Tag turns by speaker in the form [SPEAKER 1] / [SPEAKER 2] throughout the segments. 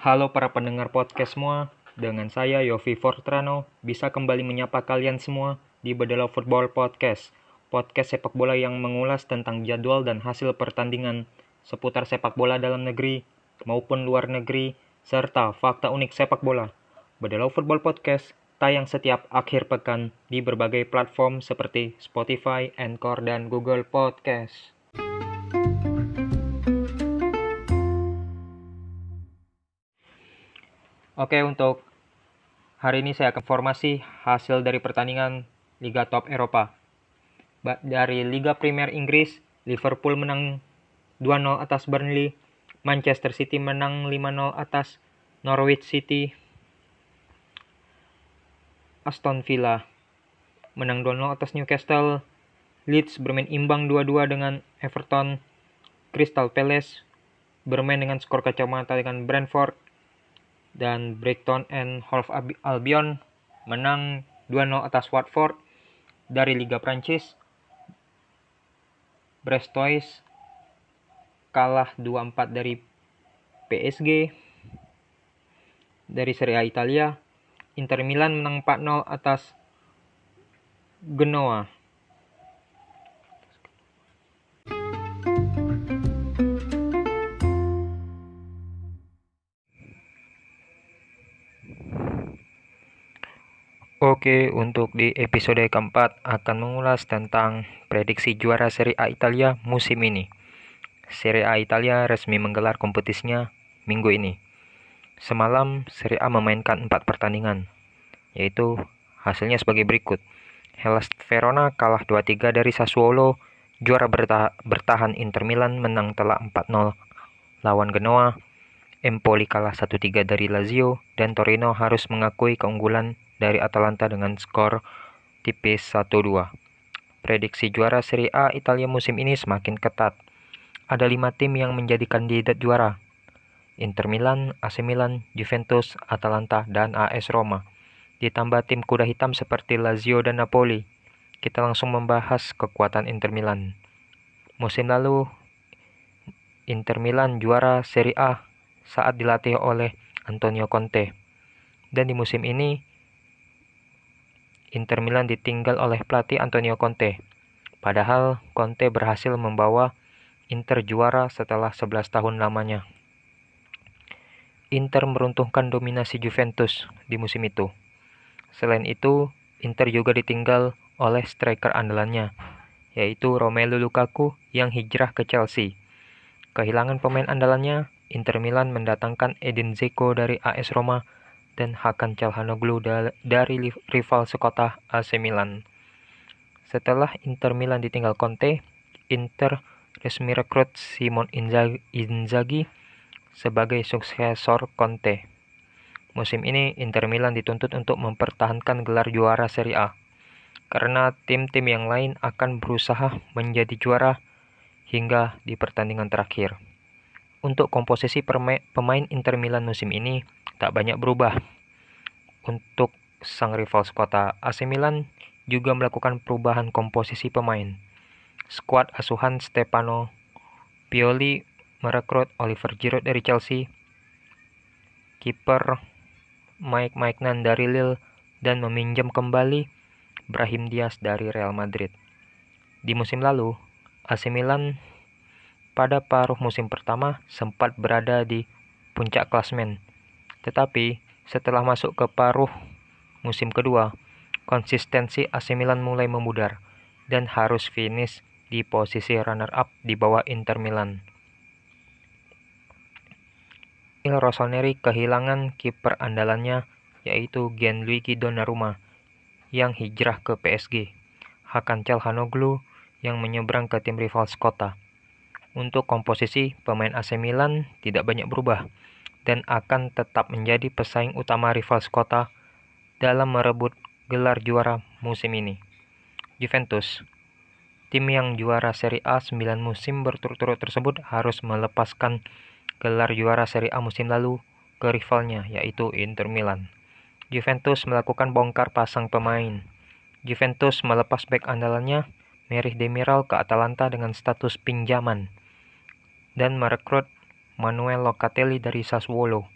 [SPEAKER 1] Halo para pendengar podcast semua, dengan saya Yofi Fortrano bisa kembali menyapa kalian semua di Bedala Football Podcast, podcast sepak bola yang mengulas tentang jadwal dan hasil pertandingan seputar sepak bola dalam negeri maupun luar negeri serta fakta unik sepak bola. Bedala Football Podcast tayang setiap akhir pekan di berbagai platform seperti Spotify, Anchor, dan Google Podcast. Oke, untuk hari ini saya akan informasi hasil dari pertandingan Liga Top Eropa. Dari Liga Premier Inggris, Liverpool menang 2-0 atas Burnley, Manchester City menang 5-0 atas Norwich City, Aston Villa menang 2-0 atas Newcastle, Leeds bermain imbang 2-2 dengan Everton, Crystal Palace bermain dengan skor kacamata dengan Brentford, dan Brighton and Hove Albion menang 2-0 atas Watford dari Liga Prancis. Brestois kalah 2-4 dari PSG. Dari Serie A Italia, Inter Milan menang 4-0 atas Genoa. Oke, untuk di episode keempat akan mengulas tentang prediksi juara Serie A Italia musim ini. Serie A Italia resmi menggelar kompetisinya minggu ini. Semalam Serie A memainkan empat pertandingan, yaitu hasilnya sebagai berikut. Hellas Verona kalah 2-3 dari Sassuolo, juara bertah bertahan Inter Milan menang telak 4-0 lawan Genoa, Empoli kalah 1-3 dari Lazio, dan Torino harus mengakui keunggulan dari Atalanta dengan skor tipis 1-2. Prediksi juara Serie A Italia musim ini semakin ketat. Ada lima tim yang menjadi kandidat juara. Inter Milan, AC Milan, Juventus, Atalanta, dan AS Roma. Ditambah tim kuda hitam seperti Lazio dan Napoli. Kita langsung membahas kekuatan Inter Milan. Musim lalu, Inter Milan juara Serie A saat dilatih oleh Antonio Conte. Dan di musim ini, Inter Milan ditinggal oleh pelatih Antonio Conte. Padahal Conte berhasil membawa Inter juara setelah 11 tahun lamanya. Inter meruntuhkan dominasi Juventus di musim itu. Selain itu, Inter juga ditinggal oleh striker andalannya, yaitu Romelu Lukaku yang hijrah ke Chelsea. Kehilangan pemain andalannya, Inter Milan mendatangkan Edin Dzeko dari AS Roma dan Hakan Calhanoglu dari rival sekota AC Milan. Setelah Inter Milan ditinggal Conte, Inter resmi rekrut Simon Inzaghi sebagai suksesor Conte. Musim ini Inter Milan dituntut untuk mempertahankan gelar juara Serie A karena tim-tim yang lain akan berusaha menjadi juara hingga di pertandingan terakhir. Untuk komposisi pemain Inter Milan musim ini tak banyak berubah. Untuk sang rival sekota AC Milan juga melakukan perubahan komposisi pemain. Skuad asuhan Stefano Pioli merekrut Oliver Giroud dari Chelsea, kiper Mike Maignan dari Lille, dan meminjam kembali Brahim Diaz dari Real Madrid. Di musim lalu, AC Milan pada paruh musim pertama sempat berada di puncak klasmen tetapi setelah masuk ke paruh musim kedua, konsistensi AC Milan mulai memudar dan harus finish di posisi runner-up di bawah Inter Milan. Il Rossoneri kehilangan kiper andalannya yaitu Gianluigi Donnarumma yang hijrah ke PSG, Hakan Calhanoglu yang menyeberang ke tim rival Skota. Untuk komposisi, pemain AC Milan tidak banyak berubah, dan akan tetap menjadi pesaing utama rival Skota dalam merebut gelar juara musim ini. Juventus, tim yang juara Serie A 9 musim berturut-turut tersebut harus melepaskan gelar juara Serie A musim lalu ke rivalnya yaitu Inter Milan. Juventus melakukan bongkar pasang pemain. Juventus melepas back andalannya Merih Demiral ke Atalanta dengan status pinjaman dan merekrut Manuel Locatelli dari Sassuolo.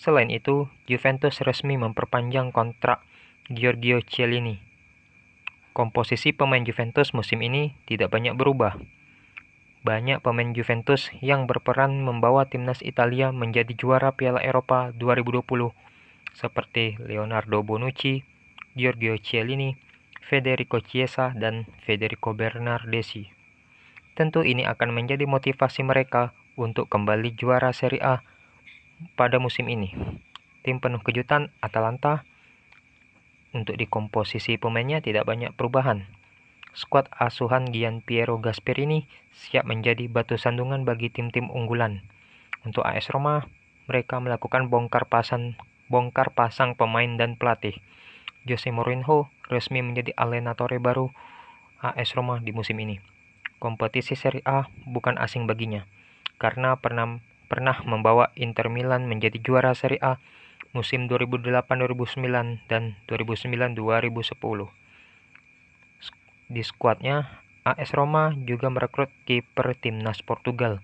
[SPEAKER 1] Selain itu, Juventus resmi memperpanjang kontrak Giorgio Chiellini. Komposisi pemain Juventus musim ini tidak banyak berubah. Banyak pemain Juventus yang berperan membawa timnas Italia menjadi juara Piala Eropa 2020, seperti Leonardo Bonucci, Giorgio Chiellini, Federico Chiesa, dan Federico Bernardeschi. Tentu ini akan menjadi motivasi mereka untuk kembali juara Serie A pada musim ini. Tim penuh kejutan Atalanta untuk di komposisi pemainnya tidak banyak perubahan. Skuad asuhan Gian Piero Gasperini siap menjadi batu sandungan bagi tim-tim unggulan. Untuk AS Roma, mereka melakukan bongkar pasang bongkar pasang pemain dan pelatih. Jose Mourinho resmi menjadi alenatore baru AS Roma di musim ini. Kompetisi Serie A bukan asing baginya, karena pernah pernah membawa Inter Milan menjadi juara Serie A musim 2008-2009 dan 2009-2010. Di skuadnya, AS Roma juga merekrut kiper timnas Portugal,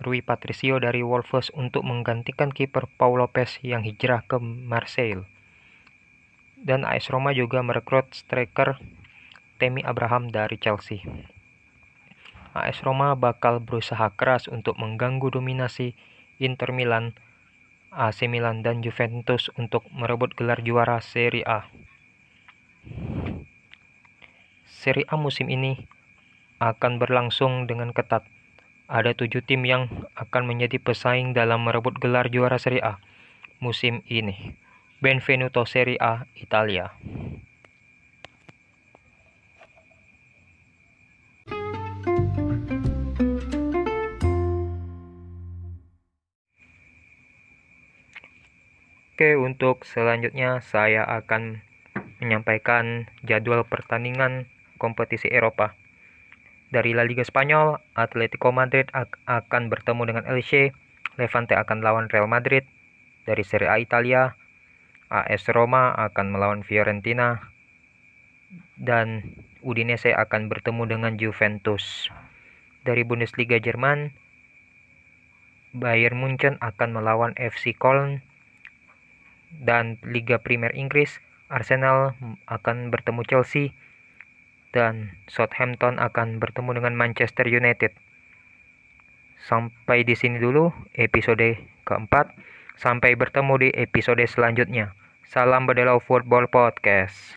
[SPEAKER 1] Rui Patricio dari Wolves untuk menggantikan kiper Paul Lopez yang hijrah ke Marseille. Dan AS Roma juga merekrut striker Temi Abraham dari Chelsea. AS Roma bakal berusaha keras untuk mengganggu dominasi Inter Milan, AC Milan, dan Juventus untuk merebut gelar juara Serie A. Serie A musim ini akan berlangsung dengan ketat. Ada tujuh tim yang akan menjadi pesaing dalam merebut gelar juara Serie A musim ini. Benvenuto Serie A Italia. Oke, untuk selanjutnya saya akan menyampaikan jadwal pertandingan kompetisi Eropa. Dari La Liga Spanyol, Atletico Madrid akan bertemu dengan Elche, Levante akan melawan Real Madrid. Dari Serie A Italia, AS Roma akan melawan Fiorentina dan Udinese akan bertemu dengan Juventus. Dari Bundesliga Jerman, Bayern Munchen akan melawan FC Köln dan Liga Primer Inggris, Arsenal akan bertemu Chelsea dan Southampton akan bertemu dengan Manchester United. Sampai di sini dulu episode keempat. Sampai bertemu di episode selanjutnya. Salam Bedelau Football Podcast.